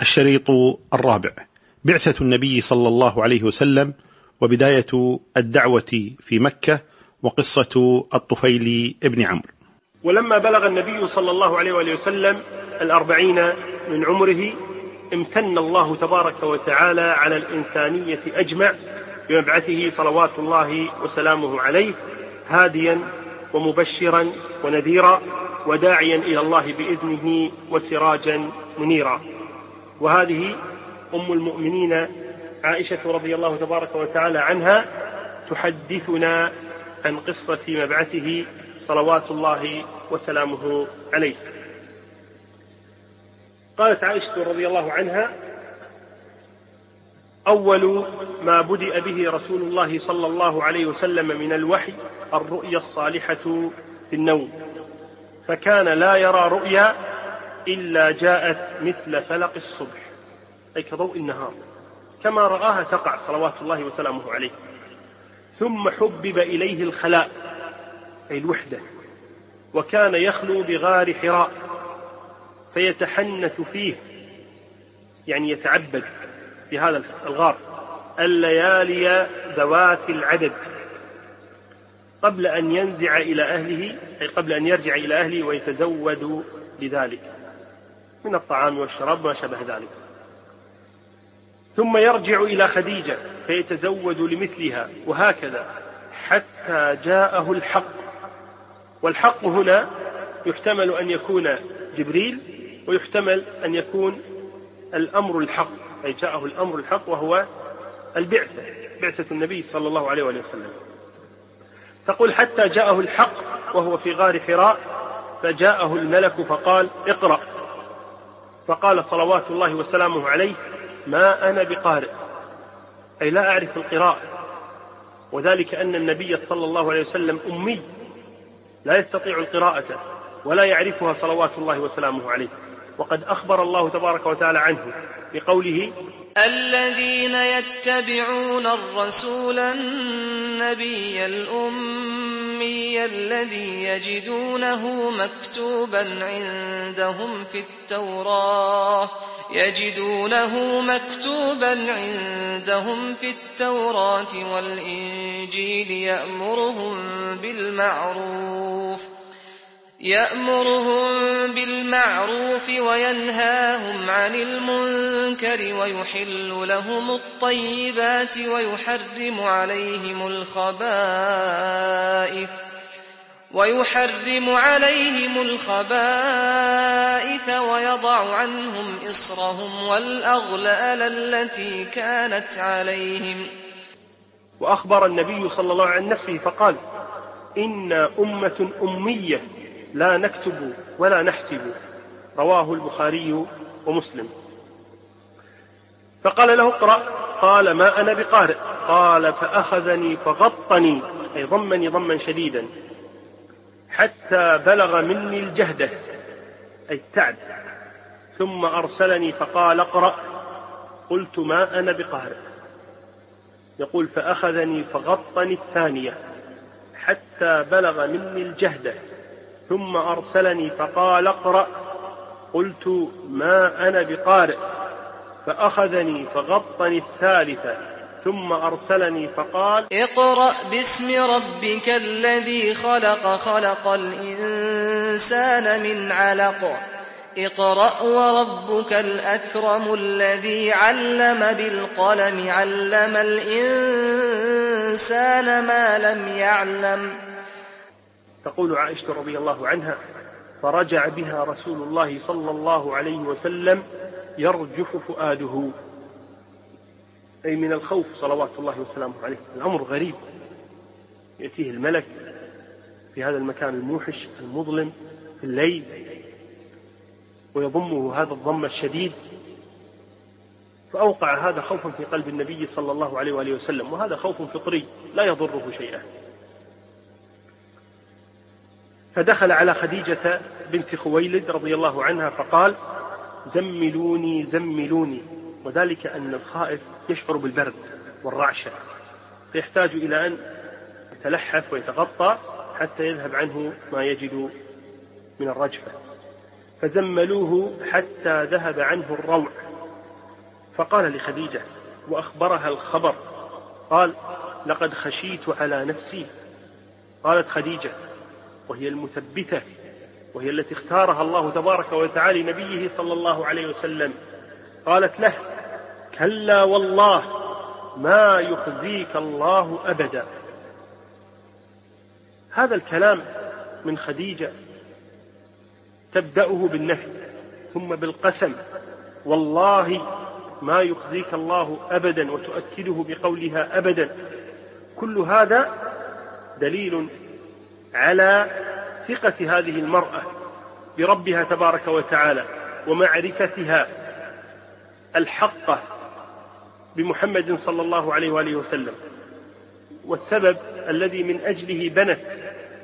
الشريط الرابع. بعثة النبي صلى الله عليه وسلم وبداية الدعوة في مكة وقصة الطفيل ابن عمرو. ولما بلغ النبي صلى الله عليه وآله وسلم الأربعين من عمره امتن الله تبارك وتعالى على الإنسانية أجمع بمبعثه صلوات الله وسلامه عليه هاديا ومبشرا ونذيرا وداعيا إلى الله بإذنه وسراجا منيرا. وهذه أم المؤمنين عائشة رضي الله تبارك وتعالى عنها تحدثنا عن قصة مبعثه صلوات الله وسلامه عليه. قالت عائشة رضي الله عنها أول ما بدأ به رسول الله صلى الله عليه وسلم من الوحي الرؤيا الصالحة في النوم فكان لا يرى رؤيا إلا جاءت مثل فلق الصبح. أي كضوء النهار. كما رآها تقع صلوات الله وسلامه عليه. ثم حبب إليه الخلاء. أي الوحدة. وكان يخلو بغار حراء. فيتحنث فيه. يعني يتعبد في هذا الغار. الليالي ذوات العدد. قبل أن ينزع إلى أهله. أي قبل أن يرجع إلى أهله ويتزود لذلك. من الطعام والشراب ما شابه ذلك. ثم يرجع إلى خديجة فيتزود لمثلها وهكذا حتى جاءه الحق. والحق هنا يحتمل أن يكون جبريل ويحتمل أن يكون الأمر الحق. أي جاءه الأمر الحق وهو البعثة بعثة النبي صلى الله عليه وسلم. تقول حتى جاءه الحق وهو في غار حراء فجاءه الملك فقال اقرأ. فقال صلوات الله وسلامه عليه ما أنا بقارئ. أي لا أعرف القراءة. وذلك أن النبي صلى الله عليه وسلم أمي لا يستطيع القراءة ولا يعرفها صلوات الله وسلامه عليه. وقد أخبر الله تبارك وتعالى عنه بقوله الذين يتبعون الرسول النبي الأمي الذي يجدونه مكتوبا عندهم في التوراة. يجدونه مكتوبا عندهم في التوراة والإنجيل يأمرهم بالمعروف. يأمرهم بالمعروف وينهاهم عن المنكر ويحل لهم الطيبات ويحرم عليهم الخبائث ويحرم عليهم الخبائث ويضع عنهم إصرهم والأغلال التي كانت عليهم. وأخبر النبي صلى الله عليه وسلم عن نفسه فقال إنا أمة أمية لا نكتب ولا نحسب. رواه البخاري ومسلم. فقال له اقرأ. قال ما أنا بقارئ. قال فأخذني فغطني. أي ضمني ضما شديدا. حتى بلغ مني الجهدة أي التعب. ثم أرسلني فقال اقرأ. قلت ما أنا بقارئ. يقول فأخذني فغطني الثانية. حتى بلغ مني الجهدة ثم أرسلني فقال اقرأ. قلت ما أنا بقارئ. فأخذني فغطني الثالثة ثم أرسلني فقال اقرأ باسم ربك الذي خلق خلق الإنسان من علق. اقرأ وربك الأكرم الذي علم بالقلم علم الإنسان ما لم يعلم. تقول عائشة رضي الله عنها فرجع بها رسول الله صلى الله عليه وسلم يرجف فؤاده. أي من الخوف صلوات الله وسلامه عليه. الأمر غريب. يأتيه الملك في هذا المكان الموحش المظلم في الليل ويضمه هذا الضم الشديد. فأوقع هذا خوفا في قلب النبي صلى الله عليه وآله وسلم وهذا خوف فطري لا يضره شيئا. فدخل على خديجة بنت خويلد رضي الله عنها فقال زملوني زملوني. وذلك أن الخائف يشعر بالبرد والرعشة فيحتاج إلى أن يتلحف ويتغطى حتى يذهب عنه ما يجد من الرجفة. فزملوه حتى ذهب عنه الروع. فقال لخديجة وأخبرها الخبر. قال لقد خشيت على نفسي. قالت خديجة وهي المثبتة وهي التي اختارها الله تبارك وتعالى نبيه صلى الله عليه وسلم. قالت له كلا والله ما يخزيك الله أبدا. هذا الكلام من خديجة تبدأه بالنفي ثم بالقسم والله ما يخزيك الله أبدا وتؤكده بقولها أبدا. كل هذا دليل على ثقة هذه المرأة بربها تبارك وتعالى ومعرفتها الحقة بمحمد صلى الله عليه وآله وسلم. والسبب الذي من أجله بنت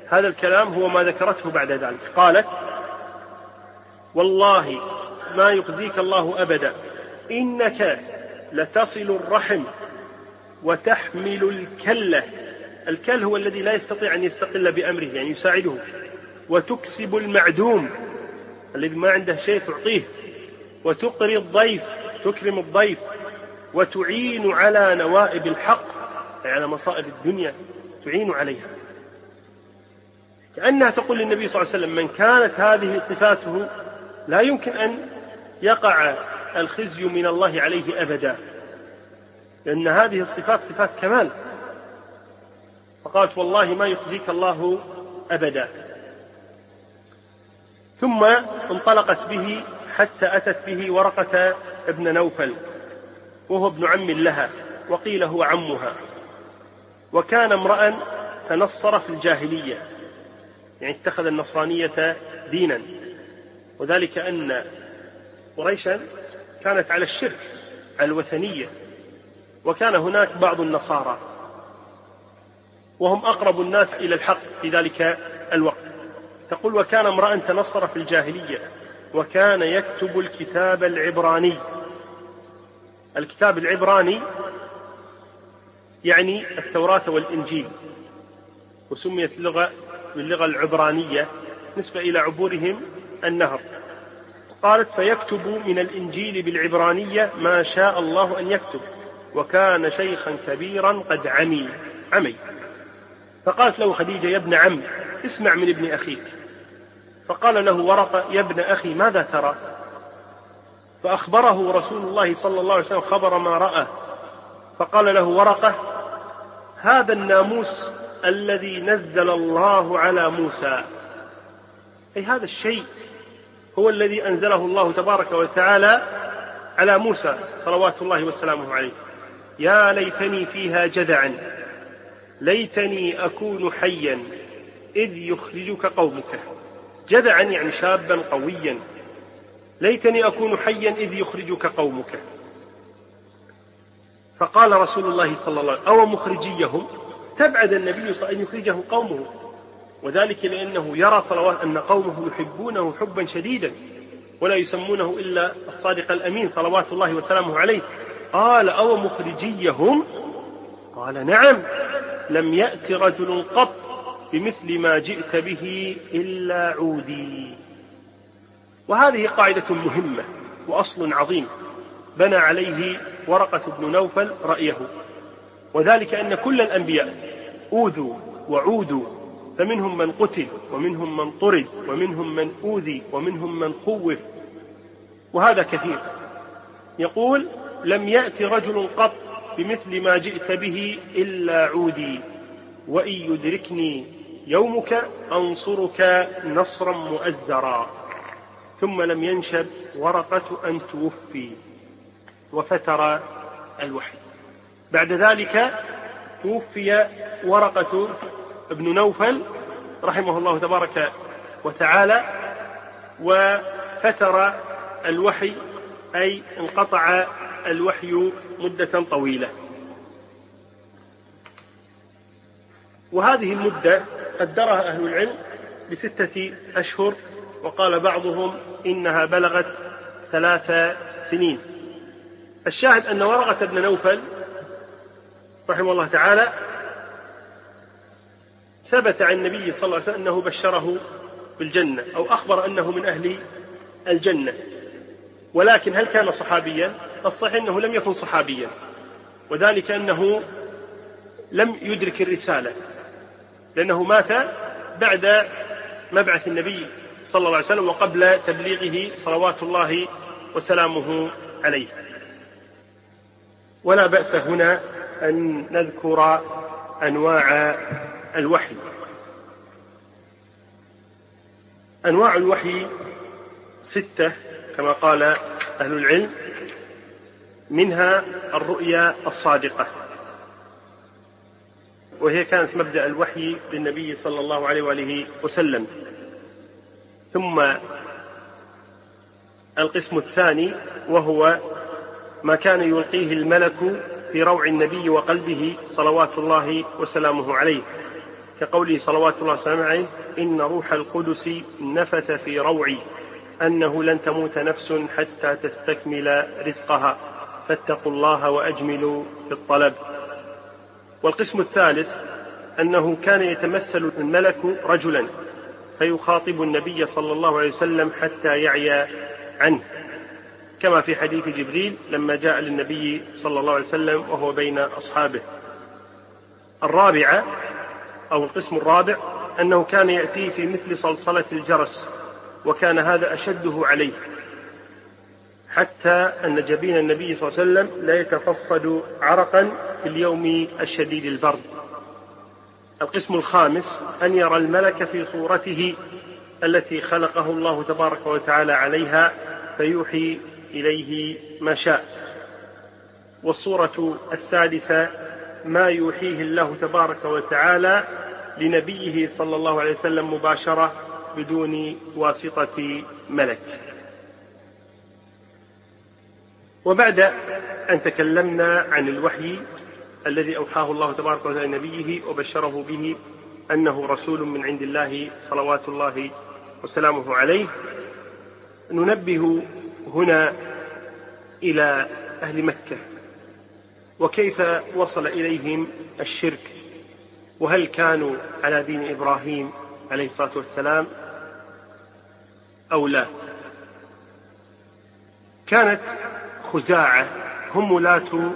هذا الكلام هو ما ذكرته بعد ذلك. قالت والله ما يخزيك الله أبدا إنك لتصل الرحم وتحمل الكلة. الكل هو الذي لا يستطيع أن يستقل بأمره يعني يساعده. وتكسب المعدوم الذي ما عنده شيء تعطيه. وتقري الضيف تكرم الضيف. وتعين على نوائب الحق أي على مصائب الدنيا تعين عليها. كأنها تقول للنبي صلى الله عليه وسلم من كانت هذه صفاته لا يمكن أن يقع الخزي من الله عليه أبدا. لأن هذه الصفات صفات كمال. فقالت والله ما يخزيك الله أبدا. ثم انطلقت به حتى أتت به ورقة ابن نوفل وهو ابن عم لها وقيل هو عمها. وكان امرأ تنصر في الجاهلية يعني اتخذ النصرانية دينا. وذلك أن قريشا كانت على الشرك على الوثنية. وكان هناك بعض النصارى. وهم أقرب الناس إلى الحق في ذلك الوقت. تقول وكان امرأ تنصر في الجاهلية وكان يكتب الكتاب العبراني. الكتاب العبراني يعني التوراة والإنجيل وسميت اللغة باللغة العبرانية نسبة إلى عبورهم النهر. قالت فيكتب من الإنجيل بالعبرانية ما شاء الله أن يكتب وكان شيخا كبيرا قد عمي عمي. فقالت له خديجة يا ابن عم اسمع من ابن أخيك. فقال له ورقة يا ابن أخي ماذا ترى؟ فأخبره رسول الله صلى الله عليه وسلم خبر ما رأى. فقال له ورقة هذا الناموس الذي نزل الله على موسى. أي هذا الشيء هو الذي أنزله الله تبارك وتعالى على موسى صلوات الله وسلامه عليه. يا ليتني فيها جدعا ليتني أكون حيا إذ يخرجك قومك. جدعا يعني شابا قويا. ليتني أكون حيا إذ يخرجك قومك. فقال رسول الله صلى الله عليه وسلم أو مخرجيهم؟ استبعد النبي صلى الله عليه وسلم أن يخرجه قومه. وذلك لأنه يرى صلوات أن قومه يحبونه حبا شديدا ولا يسمونه إلا الصادق الأمين صلوات الله وسلامه عليه. قال أو مخرجيهم؟ قال نعم. لم يأت رجل قط بمثل ما جئت به إلا عودي. وهذه قاعدة مهمة وأصل عظيم. بنى عليه ورقة بن نوفل رأيه. وذلك أن كل الأنبياء أوذوا وعودوا. فمنهم من قتل ومنهم من طرد ومنهم من أوذي ومنهم من خوف. وهذا كثير. يقول لم يأت رجل قط بمثل ما جئت به إلا عودي وإن يدركني يومك أنصرك نصرا مؤزرا. ثم لم ينشب ورقة أن توفي وفتر الوحي. بعد ذلك توفي ورقة ابن نوفل رحمه الله تبارك وتعالى وفتر الوحي أي انقطع الوحي مدة طويلة. وهذه المدة قدرها أهل العلم بستة أشهر وقال بعضهم إنها بلغت ثلاث سنين. الشاهد أن ورقة بن نوفل رحمه الله تعالى ثبت عن النبي صلى الله عليه وسلم أنه بشره بالجنة أو أخبر أنه من أهل الجنة. ولكن هل كان صحابيا؟ الصحيح أنه لم يكن صحابيا. وذلك أنه لم يدرك الرسالة. لأنه مات بعد مبعث النبي صلى الله عليه وسلم وقبل تبليغه صلوات الله وسلامه عليه. ولا بأس هنا أن نذكر أنواع الوحي. أنواع الوحي ستة. كما قال أهل العلم منها الرؤيا الصادقة. وهي كانت مبدأ الوحي للنبي صلى الله عليه وآله وسلم. ثم القسم الثاني وهو ما كان يلقيه الملك في روع النبي وقلبه صلوات الله وسلامه عليه. كقوله صلوات الله وسلامه عليه إن روح القدس نفث في روعي. أنه لن تموت نفس حتى تستكمل رزقها. فاتقوا الله وأجملوا في الطلب. والقسم الثالث أنه كان يتمثل الملك رجلا فيخاطب النبي صلى الله عليه وسلم حتى يعي عنه. كما في حديث جبريل لما جاء للنبي صلى الله عليه وسلم وهو بين أصحابه. الرابعة أو القسم الرابع أنه كان يأتيه في مثل صلصلة الجرس. وكان هذا أشده عليه. حتى أن جبين النبي صلى الله عليه وسلم لا يتفصد عرقا في اليوم الشديد البرد. القسم الخامس أن يرى الملك في صورته التي خلقه الله تبارك وتعالى عليها فيوحي إليه ما شاء. والصورة السادسة ما يوحيه الله تبارك وتعالى لنبيه صلى الله عليه وسلم مباشرة بدون واسطة ملك. وبعد أن تكلمنا عن الوحي الذي أوحاه الله تبارك وتعالى لنبيه وبشره به أنه رسول من عند الله صلوات الله وسلامه عليه ننبه هنا إلى أهل مكة وكيف وصل إليهم الشرك وهل كانوا على دين إبراهيم عليه الصلاة والسلام أو لا. كانت خزاعة هم ولاة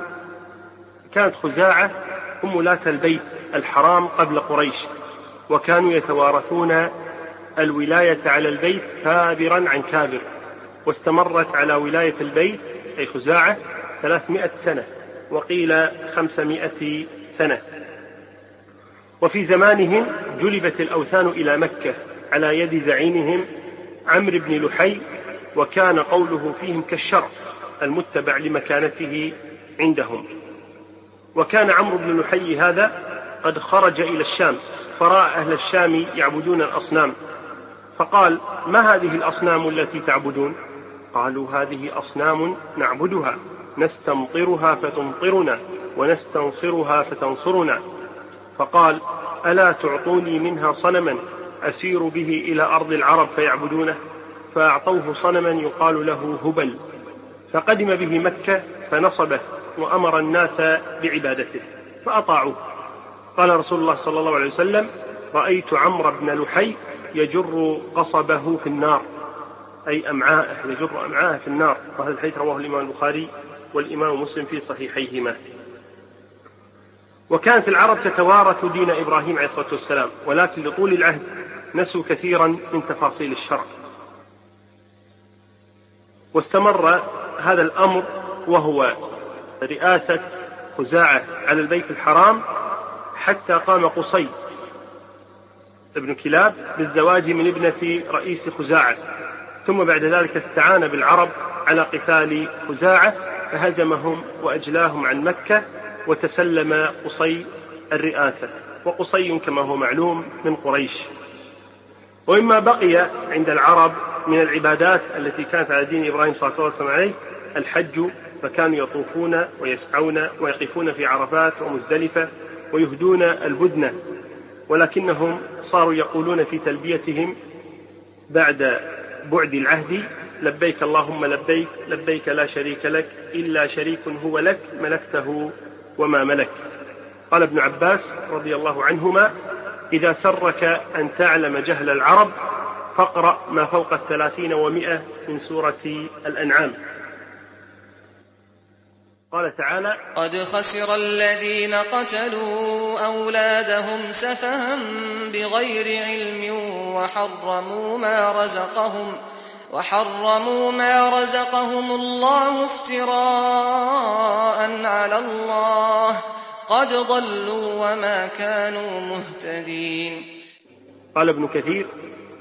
كانت خزاعة هم ولاة البيت الحرام قبل قريش وكانوا يتوارثون الولاية على البيت كابرا عن كابر واستمرت على ولاية البيت أي خزاعة ثلاثمائة سنة وقيل خمسمائة سنة. وفي زمانهم جلبت الأوثان إلى مكة على يد زعيمهم عمرو بن لحي وكان قوله فيهم كالشرع المتبع لمكانته عندهم. وكان عمرو بن لحي هذا قد خرج إلى الشام فرأى أهل الشام يعبدون الأصنام. فقال ما هذه الأصنام التي تعبدون؟ قالوا هذه أصنام نعبدها نستمطرها فتمطرنا ونستنصرها فتنصرنا. فقال ألا تعطوني منها صنما؟ أسير به إلى أرض العرب فيعبدونه فأعطوه صنما يقال له هبل. فقدم به مكة فنصبه وأمر الناس بعبادته فأطاعوه. قال رسول الله صلى الله عليه وسلم رأيت عمرو بن لحي يجر قصبه في النار. أي أمعاءه يجر أمعاءه في النار. وهذا الحديث رواه الإمام البخاري والإمام مسلم في صحيحيهما. وكانت العرب تتوارث دين إبراهيم عليه الصلاة والسلام ولكن لطول العهد نسوا كثيرا من تفاصيل الشرع. واستمر هذا الأمر وهو رئاسة خزاعة على البيت الحرام حتى قام قصي ابن كلاب بالزواج من ابنة رئيس خزاعة. ثم بعد ذلك استعان بالعرب على قتال خزاعة فهزمهم وأجلاهم عن مكة وتسلم قصي الرئاسة. وقصي كما هو معلوم من قريش. ومما بقي عند العرب من العبادات التي كانت على دين إبراهيم صلى الله عليه وسلم عليه الحج فكانوا يطوفون ويسعون ويقفون في عرفات ومزدلفة ويهدون البدنة ولكنهم صاروا يقولون في تلبيتهم بعد بعد العهد لبيك اللهم لبيك لبيك لا شريك لك إلا شريك هو لك ملكته وما ملك. قال ابن عباس رضي الله عنهما إذا سرك أن تعلم جهل العرب فاقرأ ما فوق الثلاثين ومائة من سورة الأنعام. قال تعالى قد خسر الذين قتلوا أولادهم سفها بغير علم وحرموا ما رزقهم وحرموا ما رزقهم الله افتراء على الله. قد ضلوا وما كانوا مهتدين. قال ابن كثير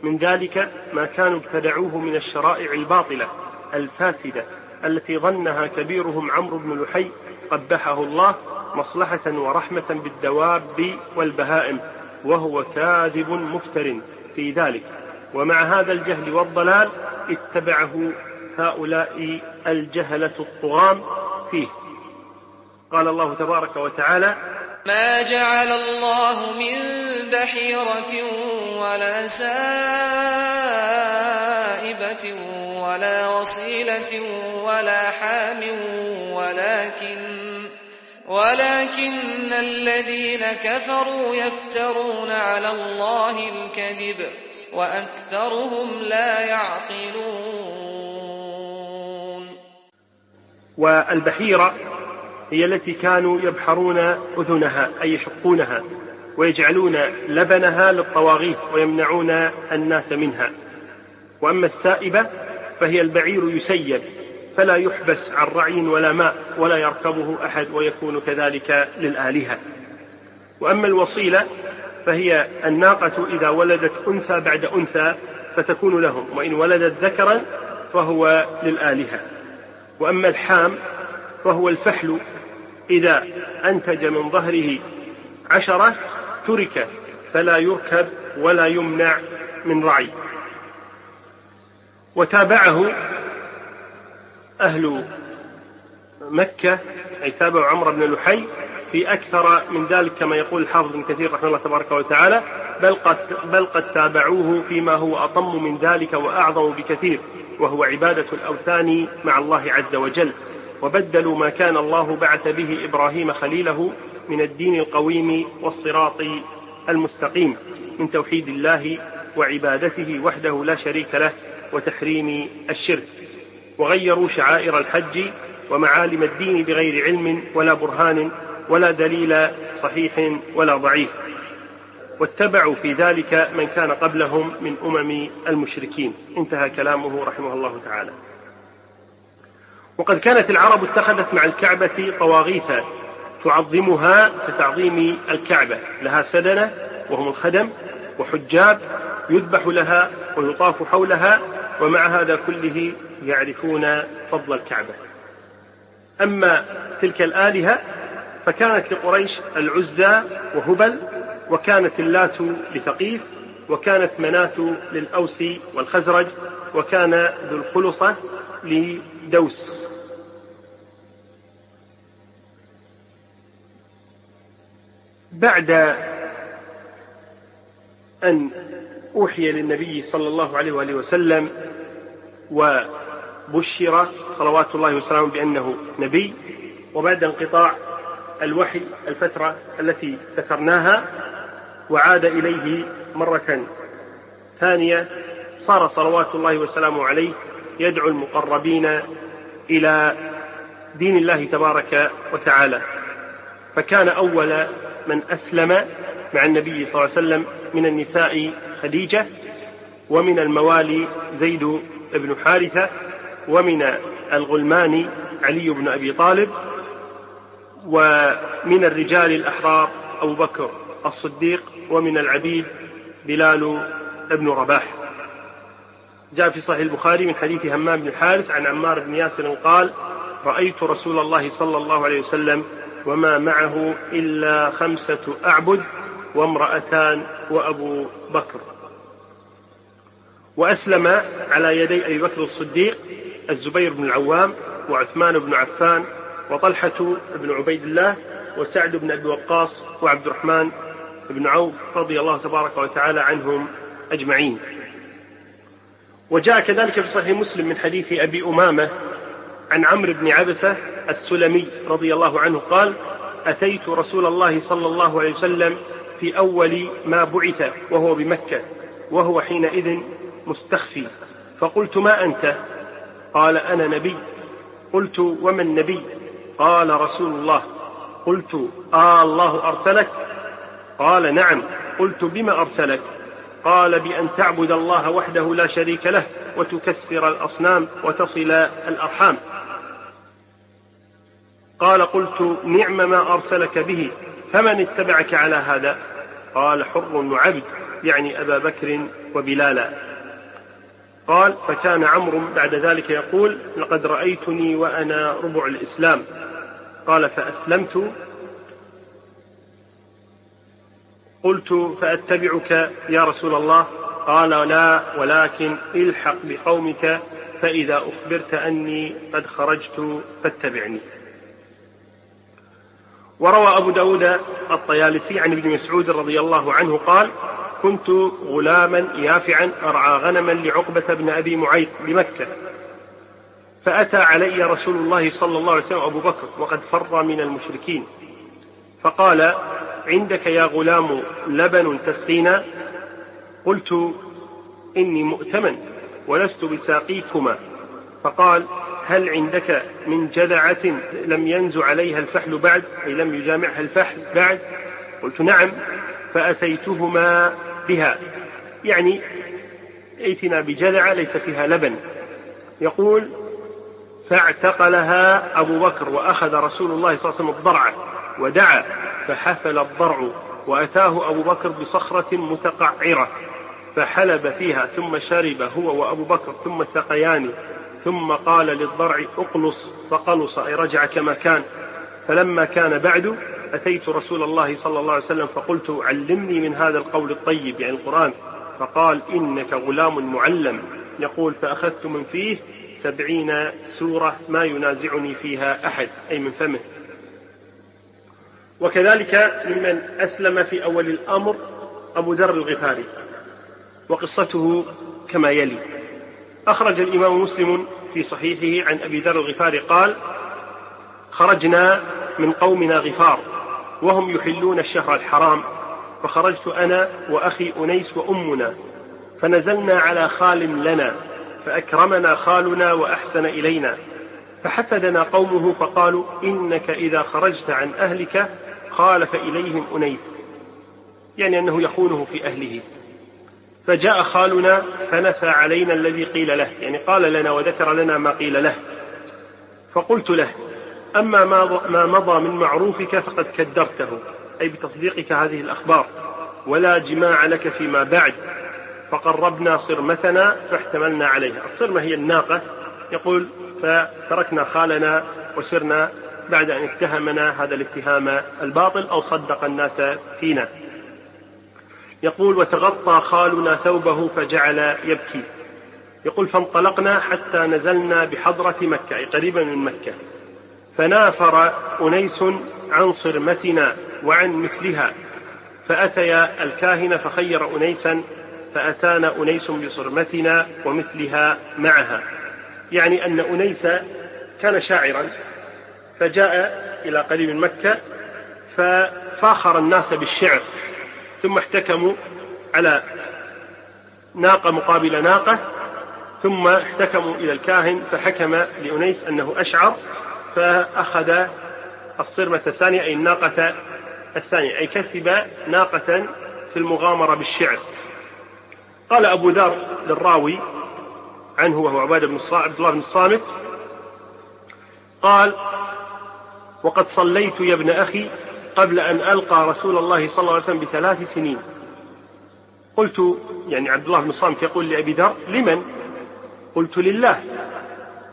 من ذلك ما كانوا ابتدعوه من الشرائع الباطلة الفاسدة التي ظنها كبيرهم عمرو بن لحي قبحه الله مصلحة ورحمة بالدواب والبهائم وهو كاذب مفتر في ذلك. ومع هذا الجهل والضلال اتبعه هؤلاء الجهلة الطغام فيه. قال الله تبارك وتعالى ما جعل الله من بحيرة ولا سائبة ولا وصيلة ولا حام ولكن ولكن الذين كفروا يفترون على الله الكذب. وأكثرهم لا يعقلون. والبحيرة هي التي كانوا يبحرون أذنها أي يشقونها ويجعلون لبنها للطواغيت ويمنعون الناس منها. وأما السائبة فهي البعير يسيب فلا يحبس عن رعي ولا ماء ولا يركبه أحد ويكون كذلك للآلهة. وأما الوصيلة فهي الناقة إذا ولدت أنثى بعد أنثى فتكون لهم وإن ولدت ذكرا فهو للآلهة. وأما الحام فهو الفحل إذا أنتج من ظهره عشرة ترك فلا يركب ولا يمنع من رعي. وتابعه أهل مكة أي تابعوا عمرو بن لحي في أكثر من ذلك كما يقول الحافظ ابن كثير رحمه الله تبارك وتعالى بل قد, بل قد تابعوه فيما هو أطم من ذلك وأعظم بكثير وهو عبادة الأوثان مع الله عز وجل. وبدلوا ما كان الله بعث به إبراهيم خليله من الدين القويم والصراط المستقيم من توحيد الله وعبادته وحده لا شريك له وتحريم الشرك. وغيروا شعائر الحج ومعالم الدين بغير علم ولا برهان ولا دليل صحيح ولا ضعيف. واتبعوا في ذلك من كان قبلهم من أمم المشركين. انتهى كلامه رحمه الله تعالى. وقد كانت العرب اتخذت مع الكعبة طواغيث تعظمها كتعظيم الكعبة. لها سدنة وهم الخدم وحجاب يذبح لها ويطاف حولها ومع هذا كله يعرفون فضل الكعبة. أما تلك الآلهة فكانت لقريش العزى وهبل وكانت اللات لثقيف وكانت مناة للأوس والخزرج وكان ذو الخلصة لدوس. بعد أن أوحي للنبي صلى الله عليه وآله وسلم وبشر صلوات الله وسلامه بأنه نبي وبعد انقطاع الوحي الفترة التي ذكرناها وعاد إليه مرة ثانية. صار صلوات الله وسلامه عليه يدعو المقربين إلى دين الله تبارك وتعالى. فكان أول من أسلم مع النبي صلى الله عليه وسلم من النساء خديجة ومن الموالي زيد بن حارثة ومن الغلمان علي بن أبي طالب ومن الرجال الأحرار أبو بكر الصديق ومن العبيد بلال بن رباح. جاء في صحيح البخاري من حديث همام بن الحارث عن عمار بن ياسر قال رأيت رسول الله صلى الله عليه وسلم وما معه إلا خمسة أعبد وامرأتان وأبو بكر. وأسلم على يدي أبي بكر الصديق الزبير بن العوام وعثمان بن عفان وطلحة بن عبيد الله وسعد بن أبي وقاص وعبد الرحمن بن عوف رضي الله تبارك وتعالى عنهم أجمعين. وجاء كذلك في صحيح مسلم من حديث أبي أمامة عن عمرو بن عبسة السلمي رضي الله عنه قال أتيت رسول الله صلى الله عليه وسلم في أول ما بعث وهو بمكة وهو حينئذ مستخفي. فقلت ما أنت؟ قال أنا نبي. قلت وما النبي؟ قال رسول الله قلت آه الله أرسلك؟ قال نعم. قلت بما أرسلك؟ قال بأن تعبد الله وحده لا شريك له وتكسر الأصنام وتصل الأرحام. قال قلت نعم ما أرسلك به فمن اتبعك على هذا؟ قال حر وعبد يعني أبا بكر وبلالا. قال فكان عمرو بعد ذلك يقول لقد رأيتني وأنا ربع الإسلام. قال فأسلمت. قلت فأتبعك يا رسول الله. قال لا ولكن الحق بقومك فإذا أخبرت أني قد خرجت فاتبعني. وروى أبو داود الطيالسي عن ابن مسعود رضي الله عنه قال كنت غلاما يافعا أرعى غنما لعقبة بن أبي معيط بمكة. فأتى علي رسول الله صلى الله عليه وسلم أبو بكر وقد فر من المشركين. فقال عندك يا غلام لبن تسقينا؟ قلت إني مؤتمن ولست بساقيكما. فقال هل عندك من جذعة لم ينز عليها الفحل بعد؟ أي لم يجامعها الفحل بعد؟ قلت نعم فأتيتهما بها. يعني ائتنا بجذعة ليس فيها لبن. يقول فاعتقلها أبو بكر وأخذ رسول الله صلى الله عليه وسلم الضرع ودعا فحفل الضرع وأتاه أبو بكر بصخرة متقعرة فحلب فيها ثم شرب هو وأبو بكر ثم سقيان ثم قال للضرع اقلص فقلص أي رجع كما كان. فلما كان بعد أتيت رسول الله صلى الله عليه وسلم فقلت علمني من هذا القول الطيب يعني القرآن. فقال إنك غلام معلم. يقول فأخذت من فيه سبعين سورة ما ينازعني فيها أحد أي من فمه. وكذلك ممن أسلم في أول الأمر أبو ذر الغفاري وقصته كما يلي. أخرج الإمام مسلم في صحيحه عن أبي ذر الغفاري قال خرجنا من قومنا غفار وهم يحلون الشهر الحرام فخرجت أنا وأخي أنيس وأمنا فنزلنا على خال لنا فأكرمنا خالنا وأحسن إلينا. فحسدنا قومه فقالوا إنك إذا خرجت عن أهلك خالف إليهم أنيس. يعني أنه يخونه في أهله. فجاء خالنا فنفى علينا الذي قيل له. يعني قال لنا وذكر لنا ما قيل له. فقلت له أما ما مضى من معروفك فقد كدرته. أي بتصديقك هذه الأخبار. ولا جماع لك فيما بعد. فقربنا صرمتنا فاحتملنا عليها الصرمة هي الناقة. يقول فتركنا خالنا وسرنا بعد أن اتهمنا هذا الاتهام الباطل أو صدق الناس فينا. يقول وتغطى خالنا ثوبه فجعل يبكي. يقول فانطلقنا حتى نزلنا بحضرة مكة أي قريبا من مكة. فنافر أنيس عن صرمتنا وعن مثلها. فأتيا الكاهن فخير أنيسا فأتانا أنيس بصرمتنا ومثلها معها. يعني أن أنيس كان شاعرا فجاء إلى قريب مكة ففاخر الناس بالشعر ثم احتكموا على ناقة مقابل ناقة ثم احتكموا إلى الكاهن فحكم لأنيس أنه أشعر فأخذ الصرمة الثانية أي الناقة الثانية أي كسب ناقة في المغامرة بالشعر. قال أبو ذر للراوي عنه وهو عبادة بن عبد الله بن الصامت قال وقد صليت يا ابن أخي قبل أن ألقى رسول الله صلى الله عليه وسلم بثلاث سنين. قلت يعني عبد الله بن الصامت يقول لأبي ذر لمن؟ قلت لله.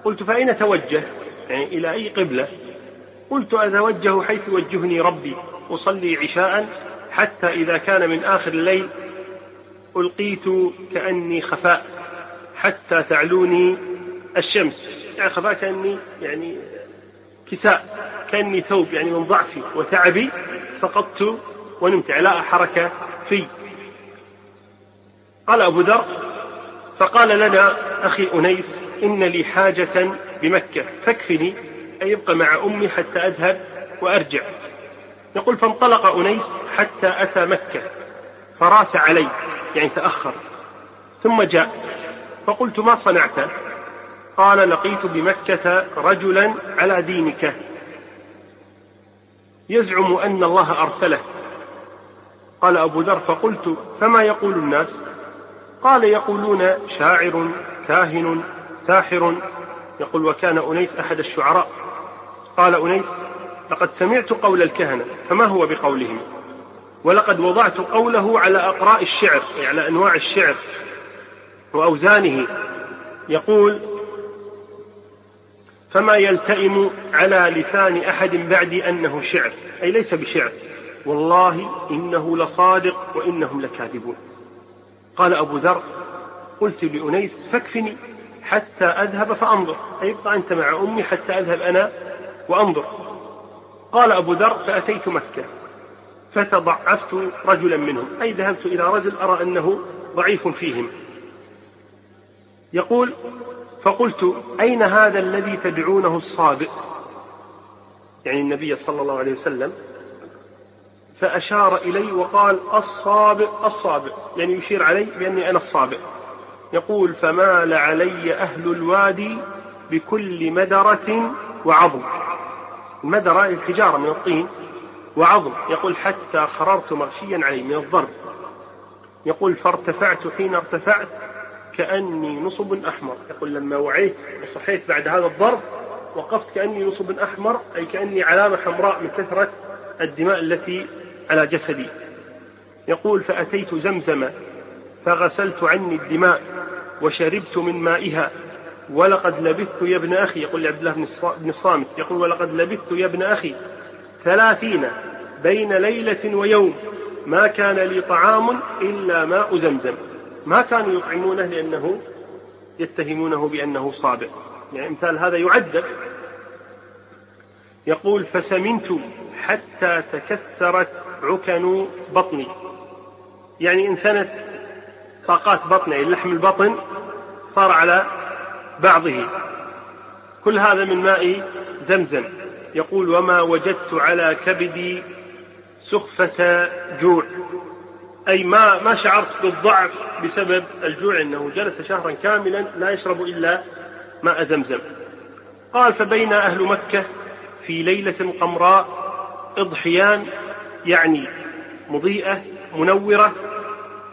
قلت فأين توجه؟ يعني إلى أي قبلة؟ قلت أتوجه حيث يوجهني ربي أصلي عشاء حتى إذا كان من آخر الليل ألقيت كأني خفاء حتى تعلوني الشمس. يعني خفاء كأني يعني كساء كأني ثوب يعني من ضعفي وتعبي سقطت ونمت. لا حركة في. قال أبو ذر فقال لنا أخي أنيس إن لي حاجة بمكة فاكفني أي يبقى مع أمي حتى أذهب وأرجع. يقول فانطلق أنيس حتى أتى مكة. فراس علي يعني تأخر. ثم جاء فقلت ما صنعت؟ قال لقيت بمكة رجلا على دينك. يزعم أن الله أرسله. قال أبو ذر فقلت فما يقول الناس؟ قال يقولون شاعر كاهن ساحر. يقول وكان أنيس أحد الشعراء. قال أنيس لقد سمعت قول الكهنة فما هو بقولهم؟ ولقد وضعت قوله على أقراء الشعر يعني على أنواع الشعر وأوزانه. يقول فما يلتئم على لسان أحد بعدي أنه شعر أي ليس بشعر. والله إنه لصادق وإنهم لكاذبون. قال أبو ذر قلت لأنيس فاكفني حتى أذهب فأنظر. أي ابقى أنت مع أمي حتى أذهب أنا وأنظر. قال أبو ذر فأتيت مكة. فتضعفت رجلا منهم. أي ذهبت إلى رجل أرى أنه ضعيف فيهم. يقول فقلت أين هذا الذي تدعونه الصابئ يعني النبي صلى الله عليه وسلم فأشار إلي وقال الصابئ الصابئ يعني يشير علي بأني أنا الصابئ يقول فمال علي أهل الوادي بكل مدرة وعظم المدرة الحجارة من الطين. وعظم. يقول حتى خررت مغشيا عليه من الضرب. يقول فارتفعت حين ارتفعت كأني نصب أحمر. يقول لما وعيت وصحيت بعد هذا الضرب وقفت كأني نصب أحمر أي كأني علامة حمراء من كثرة الدماء التي على جسدي. يقول فأتيت زمزم فغسلت عني الدماء وشربت من مائها. ولقد لبثت يا ابن أخي. يقول لعبد الله بن الصامت. يقول ولقد لبثت يا ابن أخي ثلاثين بين ليلة ويوم. ما كان لي طعام إلا ماء زمزم. ما كانوا يطعمونه لأنه يتهمونه بأنه صابع يعني مثال هذا يعذب. يقول فسمنت حتى تكسرت عكن بطني. يعني انثنت طاقات بطني يعني لحم البطن صار على بعضه. كل هذا من ماء زمزم. يقول وما وجدت على كبدي سخفة جوع. أي ما ما شعرت بالضعف بسبب الجوع أنه جلس شهرا كاملا لا يشرب إلا ماء زمزم. قال فبين أهل مكة في ليلة قمراء إضحيان يعني مضيئة منورة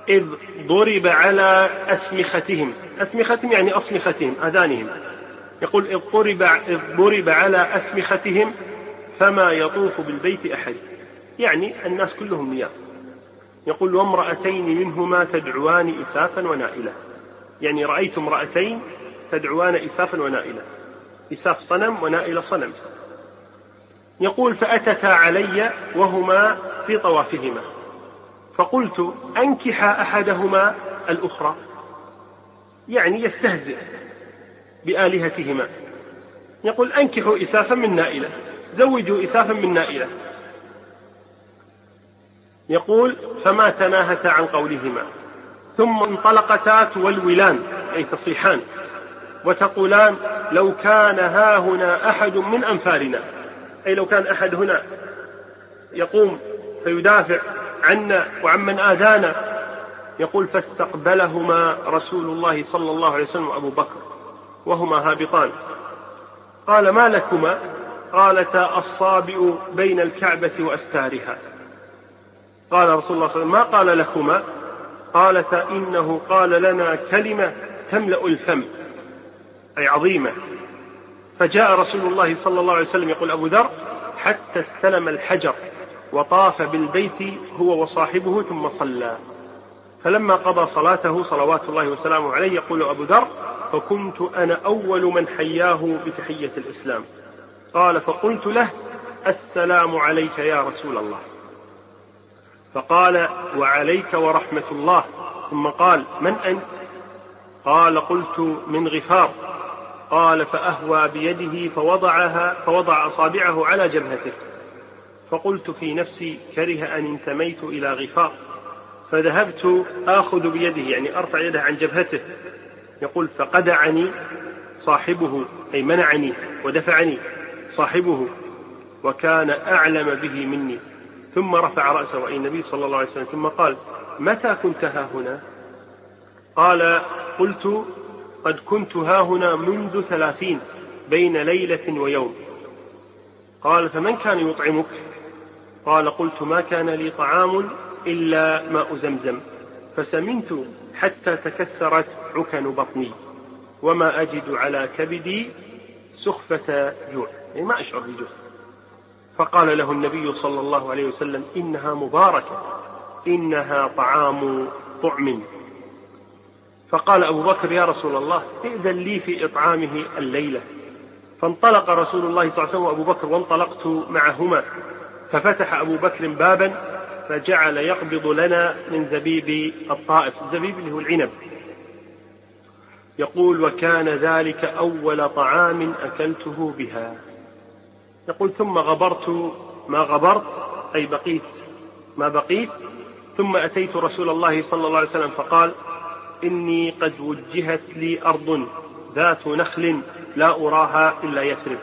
إذ ضرب على أسمختهم. أسمختهم يعني أصمختهم آذانهم. يقول إذ ضرب, إذ ضرب على أسمختهم فما يطوف بالبيت أحد. يعني الناس كلهم نيام يقول وامرأتين منهما تدعوان إسافا ونائلة. يعني رأيت امرأتين تدعوان إسافا ونائلة. إساف صنم ونائلة صنم. يقول فأتتا علي وهما في طوافهما. فقلت أنكح أحدهما الأخرى. يعني يستهزئ بآلهتهما. يقول أنكحوا إسافا من نائلة. زوجوا إسافا من نائلة. يقول فما تناهتا عن قولهما. ثم انطلقتا تولولان أي تصيحان وتقولان لو كان ها هنا أحد من أنفارنا. أي لو كان أحد هنا يقوم فيدافع عنا وعمن آذانا. يقول فاستقبلهما رسول الله صلى الله عليه وسلم وأبو بكر وهما هابطان. قال ما لكما؟ قالتا الصابئ بين الكعبة وأستارها. قال رسول الله صلى الله عليه وسلم ما قال لكما؟ قالتا إنه قال لنا كلمة تملأ الفم أي عظيمة. فجاء رسول الله صلى الله عليه وسلم يقول أبو ذر حتى استلم الحجر وطاف بالبيت هو وصاحبه ثم صلى. فلما قضى صلاته صلوات الله وسلامه عليه يقول أبو ذر فكنت أنا أول من حياه بتحية الإسلام. قال فقلت له السلام عليك يا رسول الله. فقال وعليك ورحمة الله. ثم قال من أنت؟ قال قلت من غفار. قال فأهوى بيده فوضعها فوضع أصابعه على جبهته. فقلت في نفسي كره أن انتميت إلى غفار. فذهبت آخذ بيده يعني أرفع يده عن جبهته. يقول فقدعني صاحبه أي منعني ودفعني صاحبه وكان أعلم به مني. ثم رفع رأسه أي النبي صلى الله عليه وسلم ثم قال متى كنت ها هنا؟ قال قلت قد كنت ها هنا منذ ثلاثين بين ليلة ويوم. قال فمن كان يطعمك؟ قال قلت ما كان لي طعام إلا ماء زمزم فسمنت حتى تكسرت عكن بطني وما أجد على كبدي سخفة جوع. يعني ما أشعر بجوع. فقال له النبي صلى الله عليه وسلم إنها مباركة إنها طعام طعم. فقال أبو بكر يا رسول الله ائذن لي في إطعامه الليلة. فانطلق رسول الله صلى الله عليه وسلم وأبو بكر وانطلقت معهما. ففتح أبو بكر بابا فجعل يقبض لنا من زبيب الطائف. الزبيب اللي هو العنب. يقول وكان ذلك أول طعام أكلته بها. يقول ثم غبرت ما غبرت أي بقيت ما بقيت ثم أتيت رسول الله صلى الله عليه وسلم فقال إني قد وجهت لي أرض ذات نخل لا أراها إلا يثرب.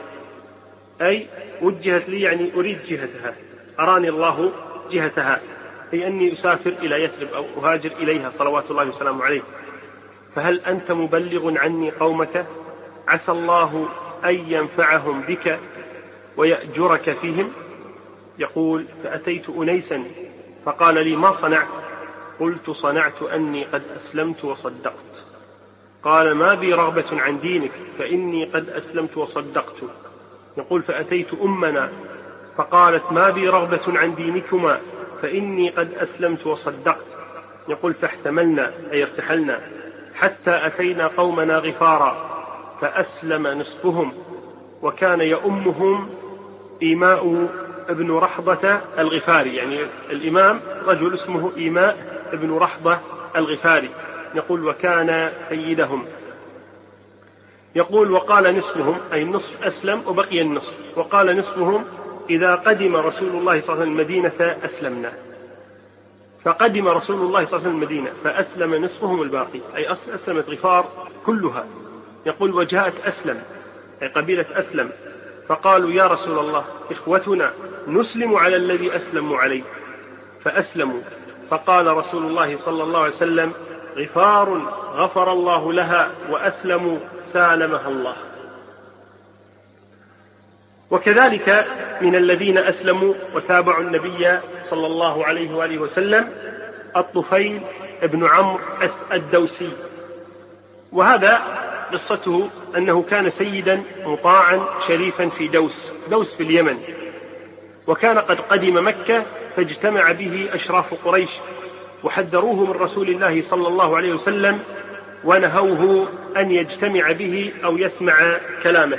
أي وجهت لي يعني أريد جهتها أراني الله جهتها أي أني أسافر إلى يثرب أو أهاجر إليها صلوات الله وسلامه عليه. فهل أنت مبلغ عني قومك؟ عسى الله أن ينفعهم بك ويأجرك فيهم؟ يقول فأتيت أنيسا فقال لي ما صنعت؟ قلت صنعت أني قد أسلمت وصدقت. قال ما بي رغبة عن دينك فإني قد أسلمت وصدقت. يقول فأتيت أمنا. فقالت ما بي رغبة عن دينكما فإني قد أسلمت وصدقت. يقول فاحتملنا أي ارتحلنا حتى أتينا قومنا غفارا فأسلم نصفهم وكان يؤمهم إيماء ابن رحضة الغفاري. يعني الإمام رجل اسمه إيماء ابن رحضة الغفاري. يقول وكان سيدهم. يقول وقال نصفهم. أي النصف أسلم وبقي النصف. وقال نصفهم إذا قدم رسول الله صلى الله عليه وسلم المدينة أسلمنا فقدم رسول الله صلى الله عليه وسلم المدينة فأسلم نصفهم الباقي. أي أسلمت غفار كلها. يقول وجاءت أسلم. أي قبيلة أسلم. فقالوا يا رسول الله إخوتنا نسلم على الذي أسلموا عليه. فأسلموا. فقال رسول الله صلى الله عليه وسلم غفار غفر الله لها وأسلموا سالمها الله. وكذلك من الذين أسلموا وتابعوا النبي صلى الله عليه وآله وسلم الطفيل بن عمرو الدوسي. وهذا قصته أنه كان سيدا مطاعا شريفا في دوس دوس في اليمن. وكان قد قدم مكة فاجتمع به أشراف قريش وحذروه من رسول الله صلى الله عليه وسلم ونهوه أن يجتمع به أو يسمع كلامه.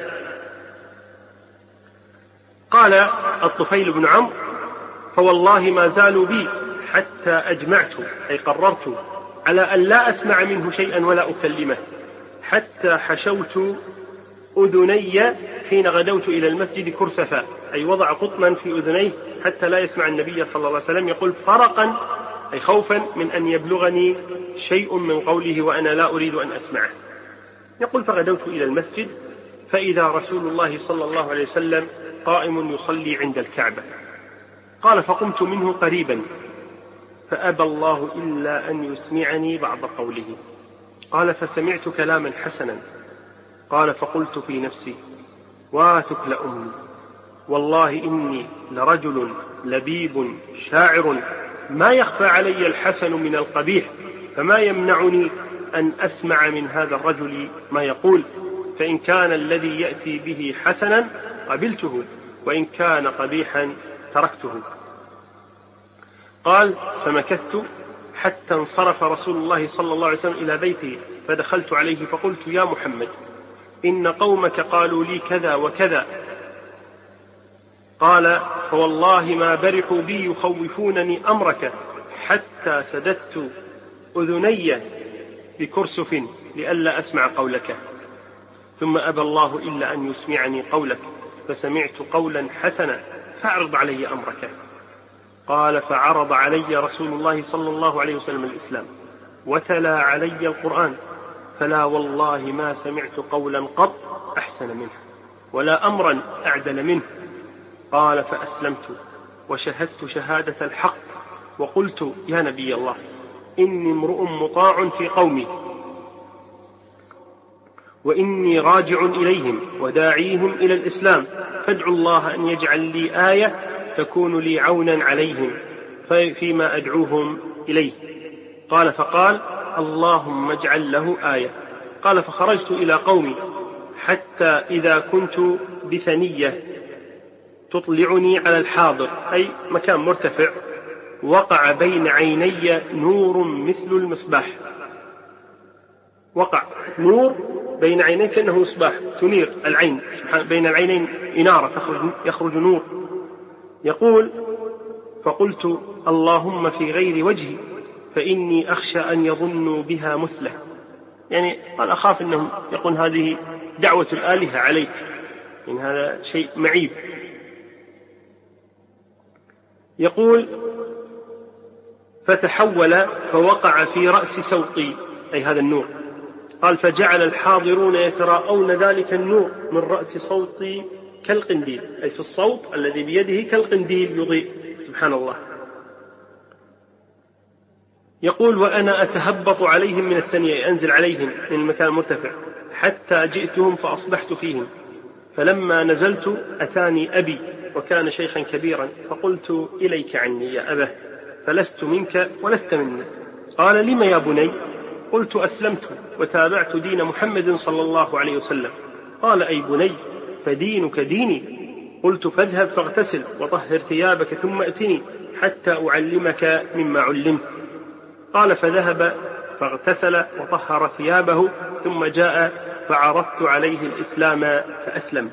قال الطفيل بن عمرو فوالله ما زالوا بي حتى أجمعت أي قررت على أن لا أسمع منه شيئا ولا أكلمه. حتى حشوت أذني حين غدوت إلى المسجد كرسفا. أي وضع قطنا في أذنيه حتى لا يسمع النبي صلى الله عليه وسلم يقول فرقا أي خوفا من أن يبلغني شيء من قوله وأنا لا أريد أن أسمعه. يقول فغدوت إلى المسجد فإذا رسول الله صلى الله عليه وسلم قائم يصلي عند الكعبة. قال فقمت منه قريبا فأبى الله إلا أن يسمعني بعض قوله. قال فسمعت كلاما حسنا. قال فقلت في نفسي واتك لأمي والله إني لرجل لبيب شاعر. ما يخفى علي الحسن من القبيح فما يمنعني أن أسمع من هذا الرجل ما يقول. فإن كان الذي يأتي به حسنا قبلته وإن كان قبيحا تركته. قال فمكثت حتى انصرف رسول الله صلى الله عليه وسلم إلى بيته فدخلت عليه فقلت يا محمد إن قومك قالوا لي كذا وكذا. قال فوالله ما برحوا بي يخوفونني أمرك حتى سددت أذني بكرسف لئلا أسمع قولك. ثم أبى الله إلا أن يسمعني قولك فسمعت قولا حسنا فأعرض علي أمرك. قال فعرض علي رسول الله صلى الله عليه وسلم الإسلام وتلا علي القرآن فلا والله ما سمعت قولا قط أحسن منه ولا أمرا أعدل منه. قال فأسلمت وشهدت شهادة الحق وقلت يا نبي الله إني امرؤ مطاع في قومي وإني راجع إليهم وداعيهم إلى الإسلام فادعوا الله أن يجعل لي آية تكون لي عونا عليهم فيما أدعوهم إليه. قال فقال اللهم اجعل له آية. قال فخرجت إلى قومي حتى إذا كنت بثنية تطلعني على الحاضر أي مكان مرتفع وقع بين عيني نور مثل المصباح. وقع نور بين عيني كأنه مصباح تنير العين بين العينين إنارة تخرج يخرج نور. يقول فقلت اللهم في غير وجهي فإني أخشى أن يظنوا بها مثلة. يعني قال أخاف أنهم يقول هذه دعوة الآلهة عليك إن هذا شيء معيب. يقول فتحول فوقع في رأس سوقي أي هذا النور. قال فجعل الحاضرون يتراءون ذلك النور من رأس صوتي كالقنديل أي في الصوت الذي بيده كالقنديل يضيء. سبحان الله يقول وأنا أتهبط عليهم من الثنية أنزل عليهم من المكان المرتفع حتى جئتهم فأصبحت فيهم. فلما نزلت أتاني أبي وكان شيخا كبيرا فقلت إليك عني يا أبه فلست منك ولست مني قال لم يا بني؟ قلت أسلمت وتابعت دين محمد صلى الله عليه وسلم. قال أي بني فدينك ديني. قلت فاذهب فاغتسل وطهر ثيابك ثم ائتني حتى أعلمك مما علمت. قال فذهب فاغتسل وطهر ثيابه ثم جاء فعرضت عليه الإسلام فأسلم.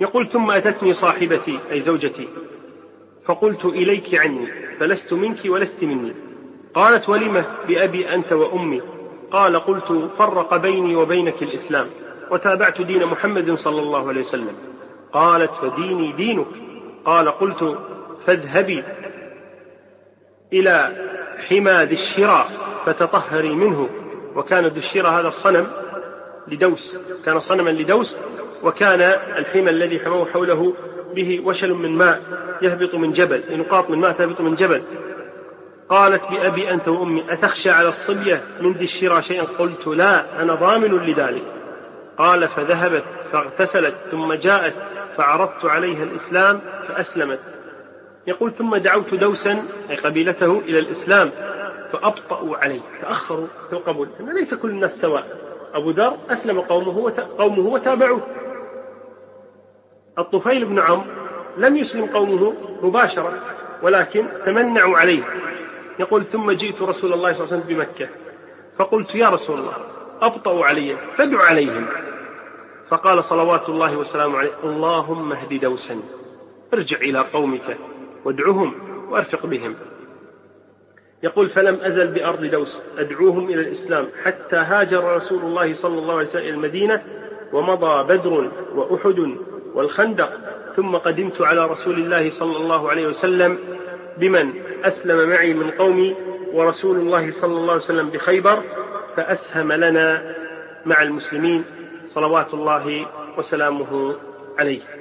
يقول ثم أتتني صاحبتي أي زوجتي. فقلت إليك عني فلست منك ولست مني. قالت ولم بأبي أنت وأمي؟ قال قلت فرق بيني وبينك الإسلام. وتابعت دين محمد صلى الله عليه وسلم. قالت فديني دينك. قال قلت فاذهبي إلى حمى ذي الشرى فتطهري منه. وكان ذو الشرى هذا الصنم لدوس. كان صنما لدوس وكان الحمى الذي حموه حوله به وشل من ماء يهبط من جبل نقاط من ماء تهبط من جبل. قالت بأبي أنت وأمي أتخشى على الصبية من ذي الشرى شيئا؟ قلت لا أنا ضامن لذلك. قال فذهبت فاغتسلت ثم جاءت فعرضت عليها الإسلام فأسلمت. يقول ثم دعوت دوسا أي قبيلته إلى الإسلام فأبطأوا عليه تأخروا في القبول. أن ليس كل الناس سواء. أبو ذر أسلم قومه قومه وتابعوه. الطفيل بن عمرو لم يسلم قومه مباشرة ولكن تمنعوا عليه. يقول ثم جئت رسول الله صلى الله عليه وسلم بمكة. فقلت يا رسول الله أبطأوا علي فادع عليهم. فقال صلوات الله وسلامه عليه اللهم اهد دوسا ارجع إلى قومك وادعهم وأرفق بهم. يقول فلم أزل بأرض دوس أدعوهم إلى الإسلام حتى هاجر رسول الله صلى الله عليه وسلم إلى المدينة ومضى بدر وأحد والخندق ثم قدمت على رسول الله صلى الله عليه وسلم بمن أسلم معي من قومي ورسول الله صلى الله عليه وسلم بخيبر فأسهم لنا مع المسلمين صلوات الله وسلامه عليه.